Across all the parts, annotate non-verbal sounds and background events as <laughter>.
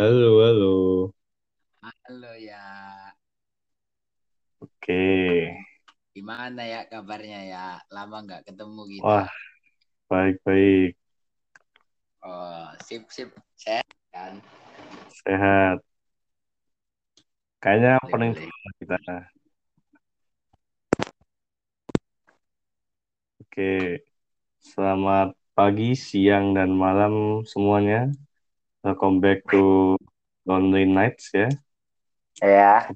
Halo, halo. Halo ya, Oke. gimana ya kabarnya ya? Lama nggak ketemu kita. Wah, baik-baik. Oh, sip sip, sehat kan? Sehat. Kayaknya paling kita. Oke. Selamat pagi, siang, dan malam semuanya. Welcome back to Lonely Nights ya. Ya,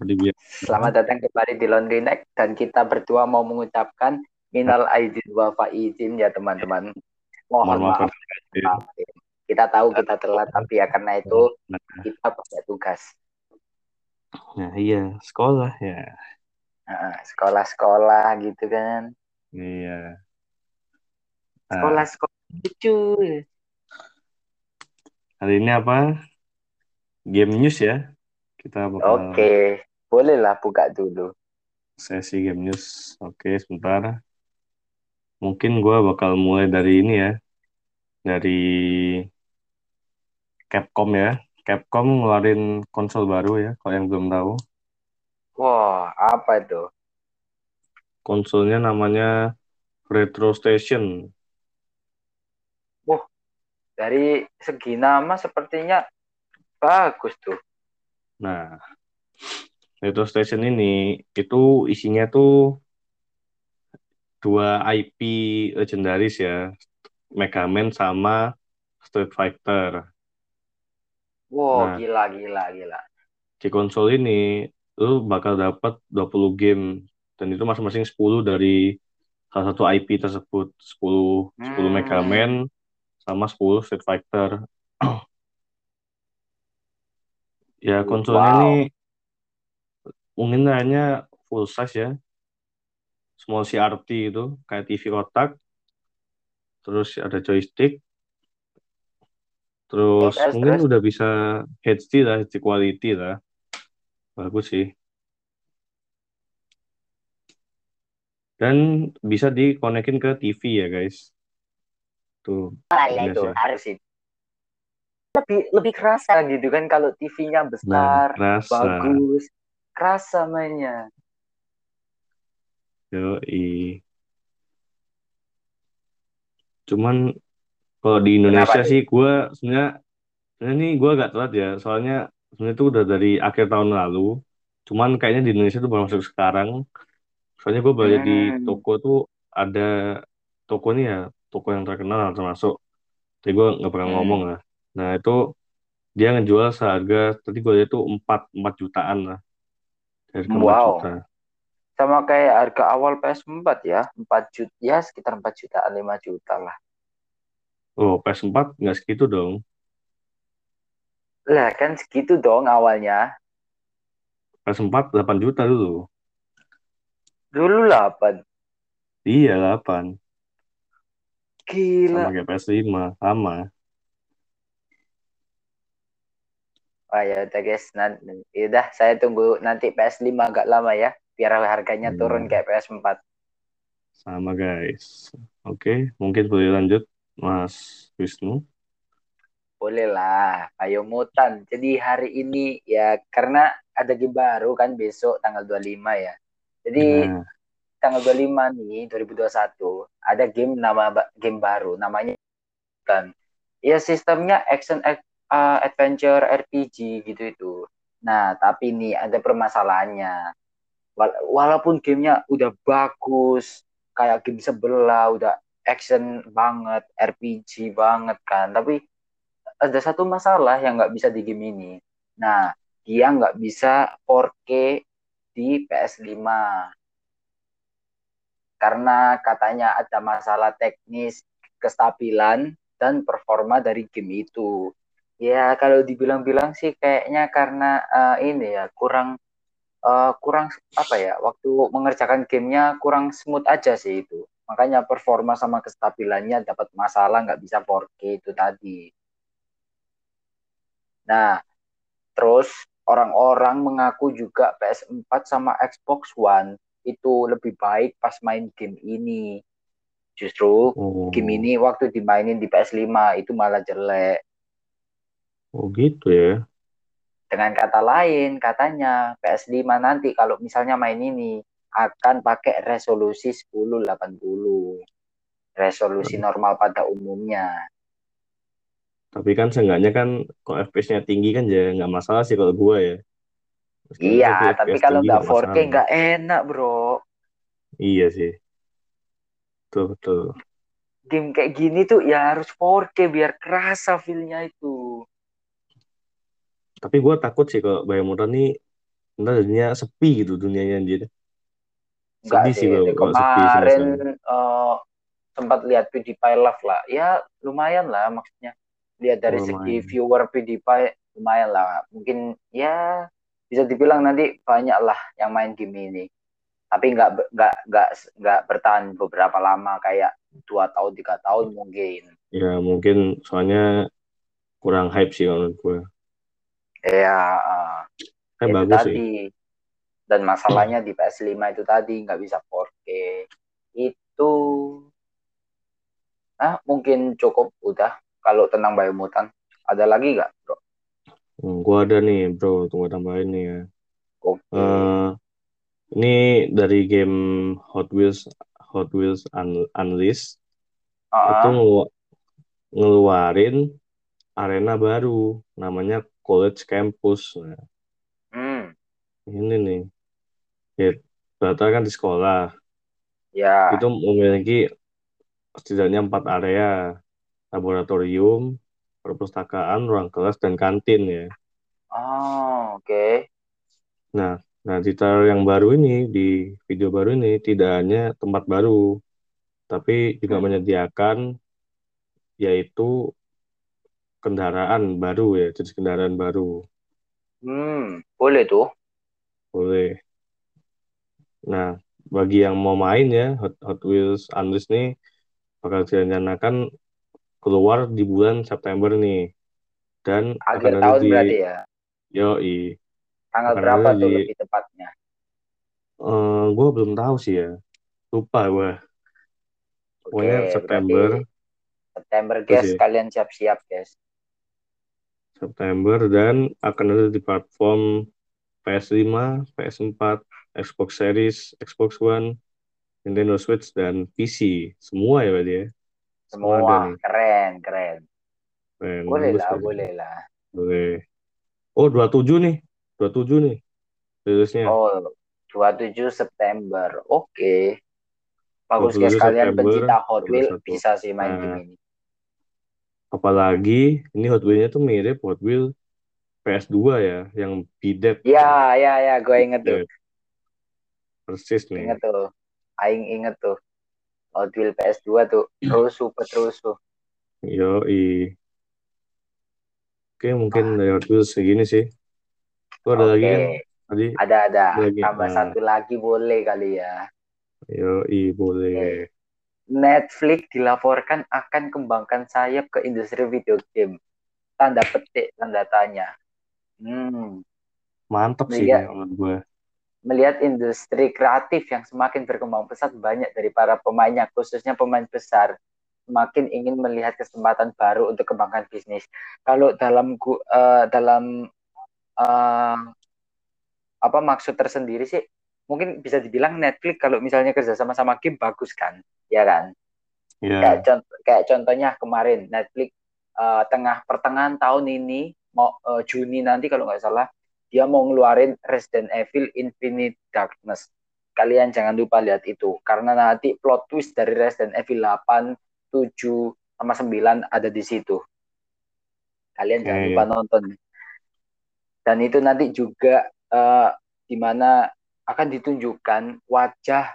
selamat datang kembali di Laundry Night dan kita berdua mau mengucapkan minal aidin wa faizin ya teman-teman. Mohon maaf. maaf. Kita tahu kita telat tapi ya karena itu kita punya tugas. Nah, iya, sekolah ya. Nah, Sekolah-sekolah gitu kan. Iya. Nah, Sekolah-sekolah lucu. Hari ini apa? Game news ya. Kita bakal Oke, bolehlah buka dulu. sesi game news. Oke, sebentar. Mungkin gue bakal mulai dari ini ya. Dari Capcom ya. Capcom ngeluarin konsol baru ya, kalau yang belum tahu. Wah, apa itu? Konsolnya namanya Retro Station. Dari segi nama sepertinya bagus tuh. Nah, Retro Station ini itu isinya tuh dua IP legendaris ya. Mega Man sama Street Fighter. Wow, Nah. gila, gila, gila. Di konsol ini lu bakal dapat 20 game dan itu masing-masing 10 dari salah satu IP tersebut. 10 10 Mega Hmm. Man sama 10 Street Fighter. <clears throat> ya konsolnya Wow. ini mungkin hanya full size ya. Small CRT itu kayak TV kotak. Terus ada joystick. Terus Terus, mungkin terus. udah bisa HD lah, HD quality lah. Bagus sih. Dan bisa dikonekin ke TV ya guys. Tuh, Ah, ya Iya itu sih. harus itu. Lebih lebih kerasa gitu kan kalau TV-nya nah besar, kerasa. bagus, kerasa mainnya. Yoi. Cuman kalau di Indonesia Kenapa sih gue sebenarnya ini gue agak telat ya. Soalnya sebenarnya itu udah dari akhir tahun lalu. Cuman kayaknya di Indonesia tuh baru masuk sekarang. Soalnya gue di Hmm. toko tuh ada toko nih ya, toko yang terkenal termasuk. Tapi gue nggak pernah Hmm. ngomong lah. Nah itu dia ngejual seharga tadi gue lihat tuh 4 4 jutaan lah. Dari 4 Wow. juta. Sama kayak harga awal PS4 ya, 4 juta, ya sekitar 4 jutaan, 5 juta lah. Oh, PS4 nggak segitu dong. Lah kan segitu dong awalnya. PS4 8 juta dulu. Dulu 8. Iya, 8. Gila. Sama kayak PS5, sama. Wah ya udah guys, nanti, udah saya tunggu nanti PS5 agak lama ya, biar harganya Hmm. turun kayak PS4. Sama guys. Oke, mungkin boleh lanjut Mas Wisnu. Boleh lah, ayo mutan. Jadi hari ini ya karena ada game baru kan besok tanggal 25 ya. Jadi Nah, tanggal 25 nih 2021 ada game nama game baru namanya kan. Ya sistemnya action uh, adventure RPG gitu itu. Nah, tapi nih ada permasalahannya. Wala- Walaupun gamenya udah bagus, kayak game sebelah udah action banget, RPG banget kan, tapi ada satu masalah yang nggak bisa di game ini. Nah, dia nggak bisa 4K di PS5 karena katanya ada masalah teknis kestabilan dan performa dari game itu. Ya kalau dibilang-bilang sih kayaknya karena eh, ini ya kurang eh, kurang apa ya waktu mengerjakan gamenya kurang smooth aja sih itu. Makanya performa sama kestabilannya dapat masalah nggak bisa 4K itu tadi. Nah, terus orang-orang mengaku juga PS4 sama Xbox One itu lebih baik pas main game ini. Justru oh, game ini waktu dimainin di PS5 itu malah jelek. oh gitu ya. dengan kata lain katanya PS5 nanti kalau misalnya main ini akan pakai resolusi 1080 resolusi normal pada umumnya Tapi kan seenggaknya kan kalau FPS-nya tinggi kan ya nggak masalah sih kalau gua ya. Iya FPS tapi kalau nggak nggak 4K masalah. nggak enak bro Iya sih. Betul betul. game kayak gini tuh ya harus 4K biar kerasa feel-nya itu Tapi gua takut sih kalau Biomutant nih ntar jadinya sepi gitu dunianya anjir. Enggak Sedih sih sih, kalau sepi kemarin eh, sempat lihat PewDiePie live lah. Ya lumayan lah maksudnya. Lihat dari Oh, segi lumayan. viewer PewDiePie lumayan lah. Mungkin ya bisa dibilang nanti banyak lah yang main game ini. Tapi nggak nggak nggak nggak bertahan beberapa lama kayak dua tahun tiga tahun mungkin. Ya mungkin soalnya kurang hype sih kalau menurut gua. Ya eh, Kan itu bagus sih. tadi. Dan masalahnya di PS5 itu tadi nggak bisa 4K. Itu ah mungkin cukup udah kalau tentang Biomutant. Ada lagi nggak, bro? Hmm, gua ada nih bro, tunggu tambahin nih ya. Oke. Eh, ini dari game Hot Wheels Hot Wheels Un- Unleashed itu Ah, ngelu- ngeluarin arena baru namanya College Campus. Nah, hmm, ini nih. Ya, Data kan di sekolah ya. itu memiliki setidaknya empat area laboratorium, perpustakaan, ruang kelas dan kantin ya. Oh, oke. Nah, nah di trailer yang baru ini di video baru ini tidak hanya tempat baru, tapi juga Hmm. menyediakan yaitu kendaraan baru ya, jenis kendaraan baru. Hmm, boleh tuh. Boleh. Nah, bagi yang mau main ya, Hot, Hot Wheels Unleashed nih bakal direncanakan keluar di bulan September nih. Dan akan Akhir ada tahun di berarti ya. Yoi. Tanggal Akan berapa tuh di lebih tepatnya? eh gue belum tahu sih ya. Lupa gue. Pokoknya Oke, September, September, guys. ya. Kalian siap-siap, guys. September dan akan ada di platform PS5, PS4, Xbox Series, Xbox One, Nintendo Switch dan PC. Semua ya berarti ya. Semua ada nih. keren, keren. Keren, Boleh bagus lah, keren. boleh lah. Boleh. Oh, 27 nih. 27 nih. Rilisnya. Oh, 27 September. Oke. Bagus guys, 27 kalian pencinta Hot Wheels 21. bisa sih main Nah, game ini. apalagi ini Hot Wheels-nya tuh mirip Hot Wheels PS2 ya, yang bidet. Ya, ya, ya, gue inget tuh. Bidet. Persis nih. Inget tuh. Aing inget tuh. Hot Wheels PS2 tuh. Rusuh, petrusuh. Yoi. Oke, mungkin Ah, dari Hot Wheels segini sih. Lu ada lagi kan? Tadi Ada, ada. ada lagi. Tambah Nah, satu lagi boleh kali ya. yoi, Oke. boleh. Netflix dilaporkan akan kembangkan sayap ke industri video game. Tanda petik, tanda tanya. Hmm. Mantap sih kayak menurut gue. Melihat industri kreatif yang semakin berkembang pesat banyak dari para pemainnya khususnya pemain besar semakin ingin melihat kesempatan baru untuk kembangkan bisnis. Kalau dalam eh, dalam eh, apa maksud tersendiri sih mungkin bisa dibilang Netflix kalau misalnya kerja sama sama game bagus kan, ya kan? Kayak Ya, contoh kayak contohnya kemarin Netflix eh, tengah pertengahan tahun ini mau eh, Juni nanti kalau nggak salah dia mau ngeluarin Resident Evil Infinite Darkness. Kalian jangan lupa lihat itu karena nanti plot twist dari Resident Evil 8, 7 sama 9 ada di situ. Kalian jangan oke. lupa nonton. Dan itu nanti juga eh, di mana akan ditunjukkan wajah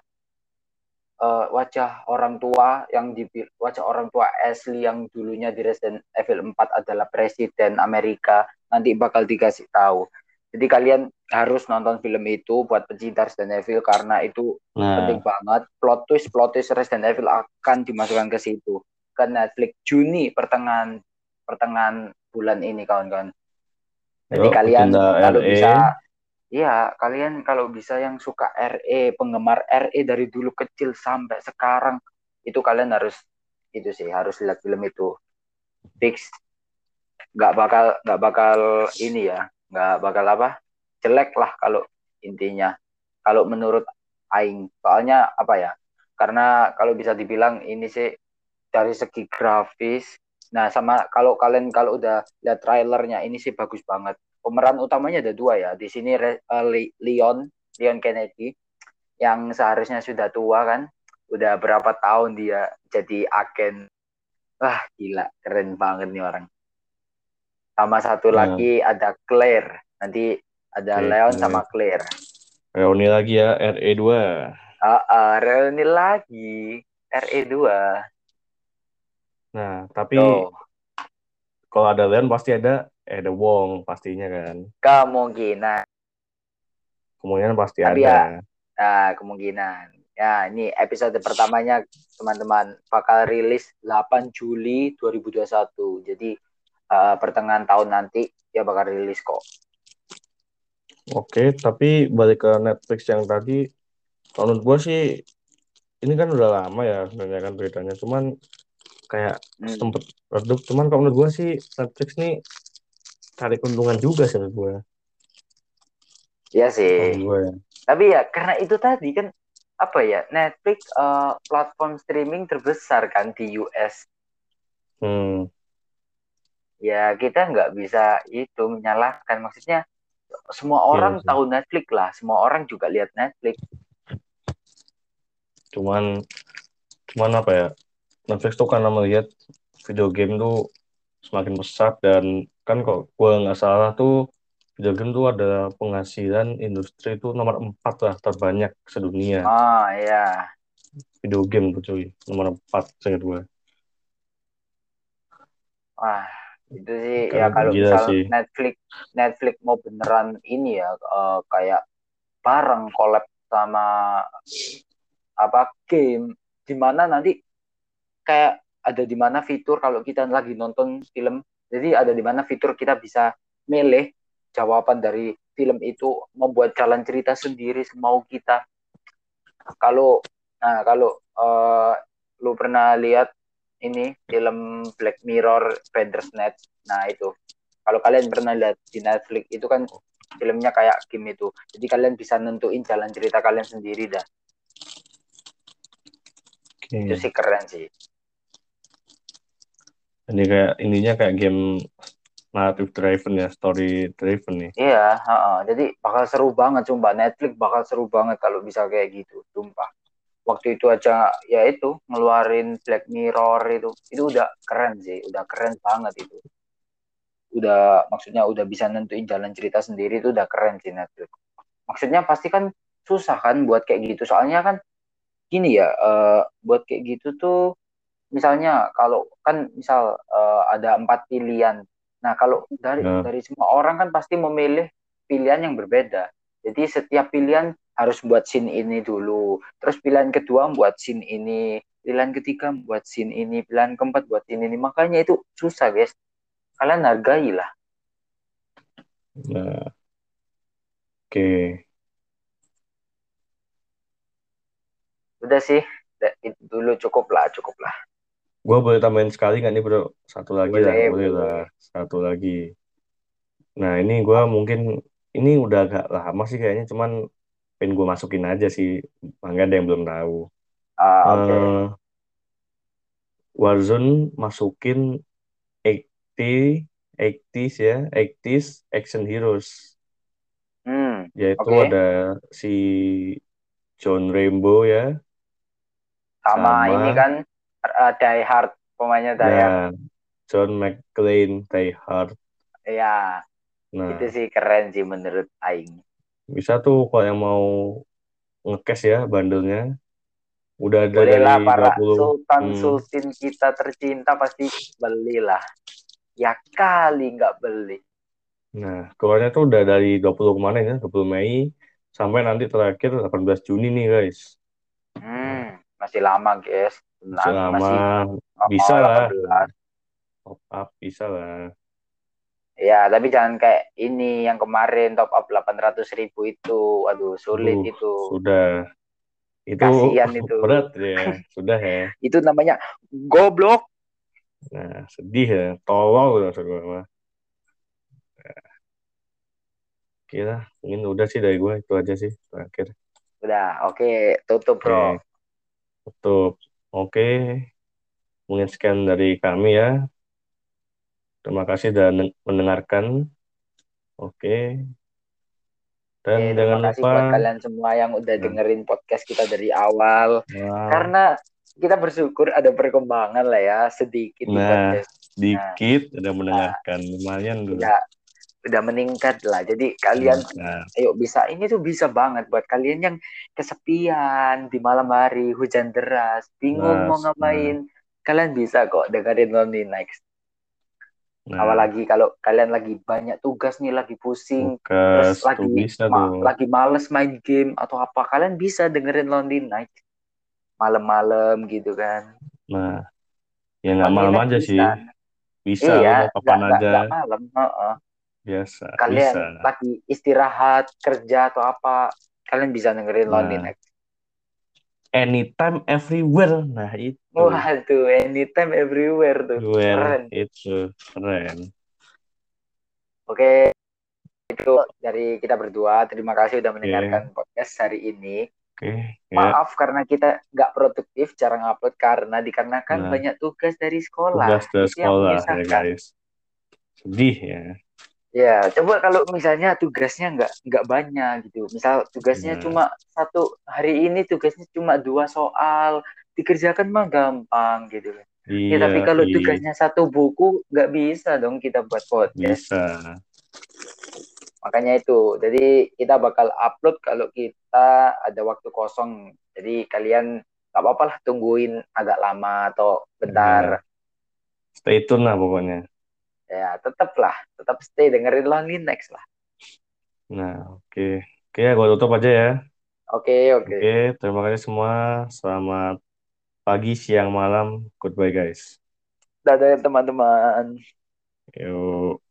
eh, wajah orang tua yang di wajah orang tua Ashley yang dulunya di Resident Evil 4 adalah presiden Amerika nanti bakal dikasih tahu. Jadi kalian harus nonton film itu buat pecinta Resident Evil karena itu penting Nah, banget. Plot twist plot twist Resident Evil akan dimasukkan ke situ ke Netflix Juni pertengahan pertengahan bulan ini kawan-kawan. Jadi yuk, kalian kalau RE. bisa Iya, kalian kalau bisa yang suka RE, penggemar RE dari dulu kecil sampai sekarang, itu kalian harus itu sih, harus lihat film itu. Fix, nggak bakal nggak bakal ini ya, nggak bakal apa jelek lah kalau intinya. Kalau menurut Aing. Soalnya apa ya karena kalau bisa dibilang ini sih dari segi grafis nah sama kalau kalian kalau udah lihat trailernya ini sih bagus banget. Pemeran utamanya ada dua ya di sini uh, Leon Leon Kennedy yang seharusnya sudah tua kan udah berapa tahun dia jadi agen. Wah gila keren banget nih orang sama satu hmm. lagi ada Claire. Nanti ada okay, Leon sama Claire. Reuni lagi ya RE2 uh, uh, reuni lagi. RE2 nah tapi Tuh. kalau ada Leon pasti ada ada Wong pastinya kan. Kemungkinan. Kemungkinan pasti tapi ada. ya, nah, kemungkinan. Ya, ini episode pertamanya teman-teman bakal rilis 8 Juli 2021. Jadi uh, pertengahan tahun nanti ya bakal rilis kok. Oke, tapi balik ke Netflix yang tadi, menurut gue sih ini kan udah lama ya sebenarnya kan beritanya, cuman kayak hmm. sempet redup. Cuman kalau menurut gue sih Netflix nih cari keuntungan juga sih menurut gue. Iya sih. Gue. Ya. Tapi ya karena itu tadi kan apa ya Netflix uh, platform streaming terbesar kan di US. Hmm. Ya kita nggak bisa itu menyalahkan. Maksudnya semua iya orang yeah, tahu Netflix lah. Semua orang juga lihat Netflix. Cuman cuman apa ya Netflix tuh karena melihat video game tuh semakin besar dan kan kok gue nggak salah tuh video game tuh ada penghasilan industri itu nomor empat lah terbanyak sedunia. Oh iya. Video game tuh cuy nomor empat saya gue. Wah itu sih Karena ya kalau misal sih. Netflix Netflix mau beneran ini ya uh, kayak bareng collab sama apa game di mana nanti kayak ada di mana fitur kalau kita lagi nonton film jadi ada di mana fitur kita bisa milih jawaban dari film itu membuat jalan cerita sendiri semau kita kalau nah kalau uh, lu pernah lihat ini film Black Mirror Bandersnatch nah itu kalau kalian pernah lihat di Netflix itu kan filmnya kayak game itu jadi kalian bisa nentuin jalan cerita kalian sendiri dah okay. itu sih keren sih ini kayak ininya kayak game narrative driven ya, story driven nih. Iya, uh, uh. jadi bakal seru banget sumpah Netflix bakal seru banget kalau bisa kayak gitu, sumpah. Waktu itu aja ya itu ngeluarin Black Mirror itu, itu udah keren sih, udah keren banget itu. Udah maksudnya udah bisa nentuin jalan cerita sendiri itu udah keren sih Netflix. Maksudnya pasti kan susah kan buat kayak gitu, soalnya kan gini ya, uh, buat kayak gitu tuh misalnya kalau kan misal uh, ada empat pilihan Nah, kalau dari ya. dari semua orang kan pasti memilih pilihan yang berbeda. Jadi setiap pilihan harus buat scene ini dulu. Terus pilihan kedua buat scene ini, pilihan ketiga buat scene ini, pilihan keempat buat scene ini. Makanya itu susah, guys. Kalian hargailah. Nah. Oke. Okay. Udah sih, dulu cukup lah, cukup lah. Gue boleh tambahin sekali nggak nih bro? Satu lagi boleh, lah, boleh, lah. Satu lagi. Nah ini gue mungkin ini udah agak lama sih kayaknya, cuman pengen gue masukin aja sih. Mangga ada yang belum tahu. Uh, okay. uh, Warzone masukin 80 80s ya, 80s action heroes. Hmm, Yaitu okay. ada si John Rainbow ya. Sama, sama ini kan uh, Die Hard pemainnya Die ya, Hard. John McClane Die Hard. Iya. Nah, itu sih keren sih menurut Aing. Bisa tuh kalau yang mau ngekes ya bandelnya. Udah ada Boleh dari para 20. Sultan hmm. Sultan kita tercinta pasti belilah. Ya kali nggak beli. Nah, keluarnya tuh udah dari 20 kemarin ya, 20 Mei sampai nanti terakhir 18 Juni nih guys. Hmm, masih lama guys. Selama masih bisa lah. Top up bisa lah. Ya, tapi jangan kayak ini yang kemarin top up 800 ribu itu. Aduh, sulit uh, itu. Sudah. Itu Kasian <laughs> itu. berat ya. Sudah ya. <laughs> itu namanya goblok. Nah, sedih ya. Tolong maksud gue mah. kira mungkin udah sih dari gue itu aja sih terakhir. Udah, oke, tutup bro. Oke, tutup. Oke, mungkin sekian dari kami ya. Terima kasih sudah nen- mendengarkan. Oke, dan Oke, jangan terima kasih lupa. buat kalian semua yang udah Nah. dengerin podcast kita dari awal. Wow. Karena kita bersyukur ada perkembangan lah ya sedikit di Nah, podcast. dikit udah mendengarkan lumayan dulu. Udah udah meningkat lah. Jadi kalian Nah, ayo bisa ini tuh bisa banget buat kalian yang kesepian di malam hari hujan deras bingung mau Nah, ngapain kalian bisa kok dengerin Lonely Nights nah, apalagi kalau kalian lagi banyak tugas nih lagi pusing tugas terus lagi bisa ma- tuh. lagi males main game atau apa kalian bisa dengerin Lonely Nights malam-malam gitu kan Nah, ya nggak Lonely malam aja bisa. sih. Bisa iya kapan nggak- aja. nggak malam heeh. Biasa, kalian bisa. lagi istirahat kerja atau apa kalian bisa dengerin Lonely Nah, Nights anytime, everywhere. Nah, itu. Waduh, anytime everywhere tuh. Where Keren. itu keren. Oke, itu dari kita berdua. Terima kasih udah mendengarkan podcast hari ini. Oke, ya. Maaf karena kita nggak produktif, jarang upload karena dikarenakan Nah. banyak tugas dari sekolah. Tugas dari sekolah ya guys. Sedih ya. Ya, coba kalau misalnya tugasnya nggak nggak banyak gitu. Misal tugasnya Nah. cuma satu hari ini tugasnya cuma dua soal, dikerjakan mah gampang gitu. Iya, Ya, tapi kalau iya, tugasnya satu buku nggak bisa dong kita buat podcast. bisa. Makanya itu. Jadi kita bakal upload kalau kita ada waktu kosong. Jadi kalian nggak apa-apa lah tungguin agak lama atau bentar. Stay tune lah pokoknya. Ya, tetap lah. Tetap stay dengerin Lonely Next lah. Nah, oke. Oke, ya, gua tutup aja ya. Oke, oke. Oke, terima kasih semua. Selamat pagi, siang, malam. Goodbye guys. Dadah teman-teman. Yo.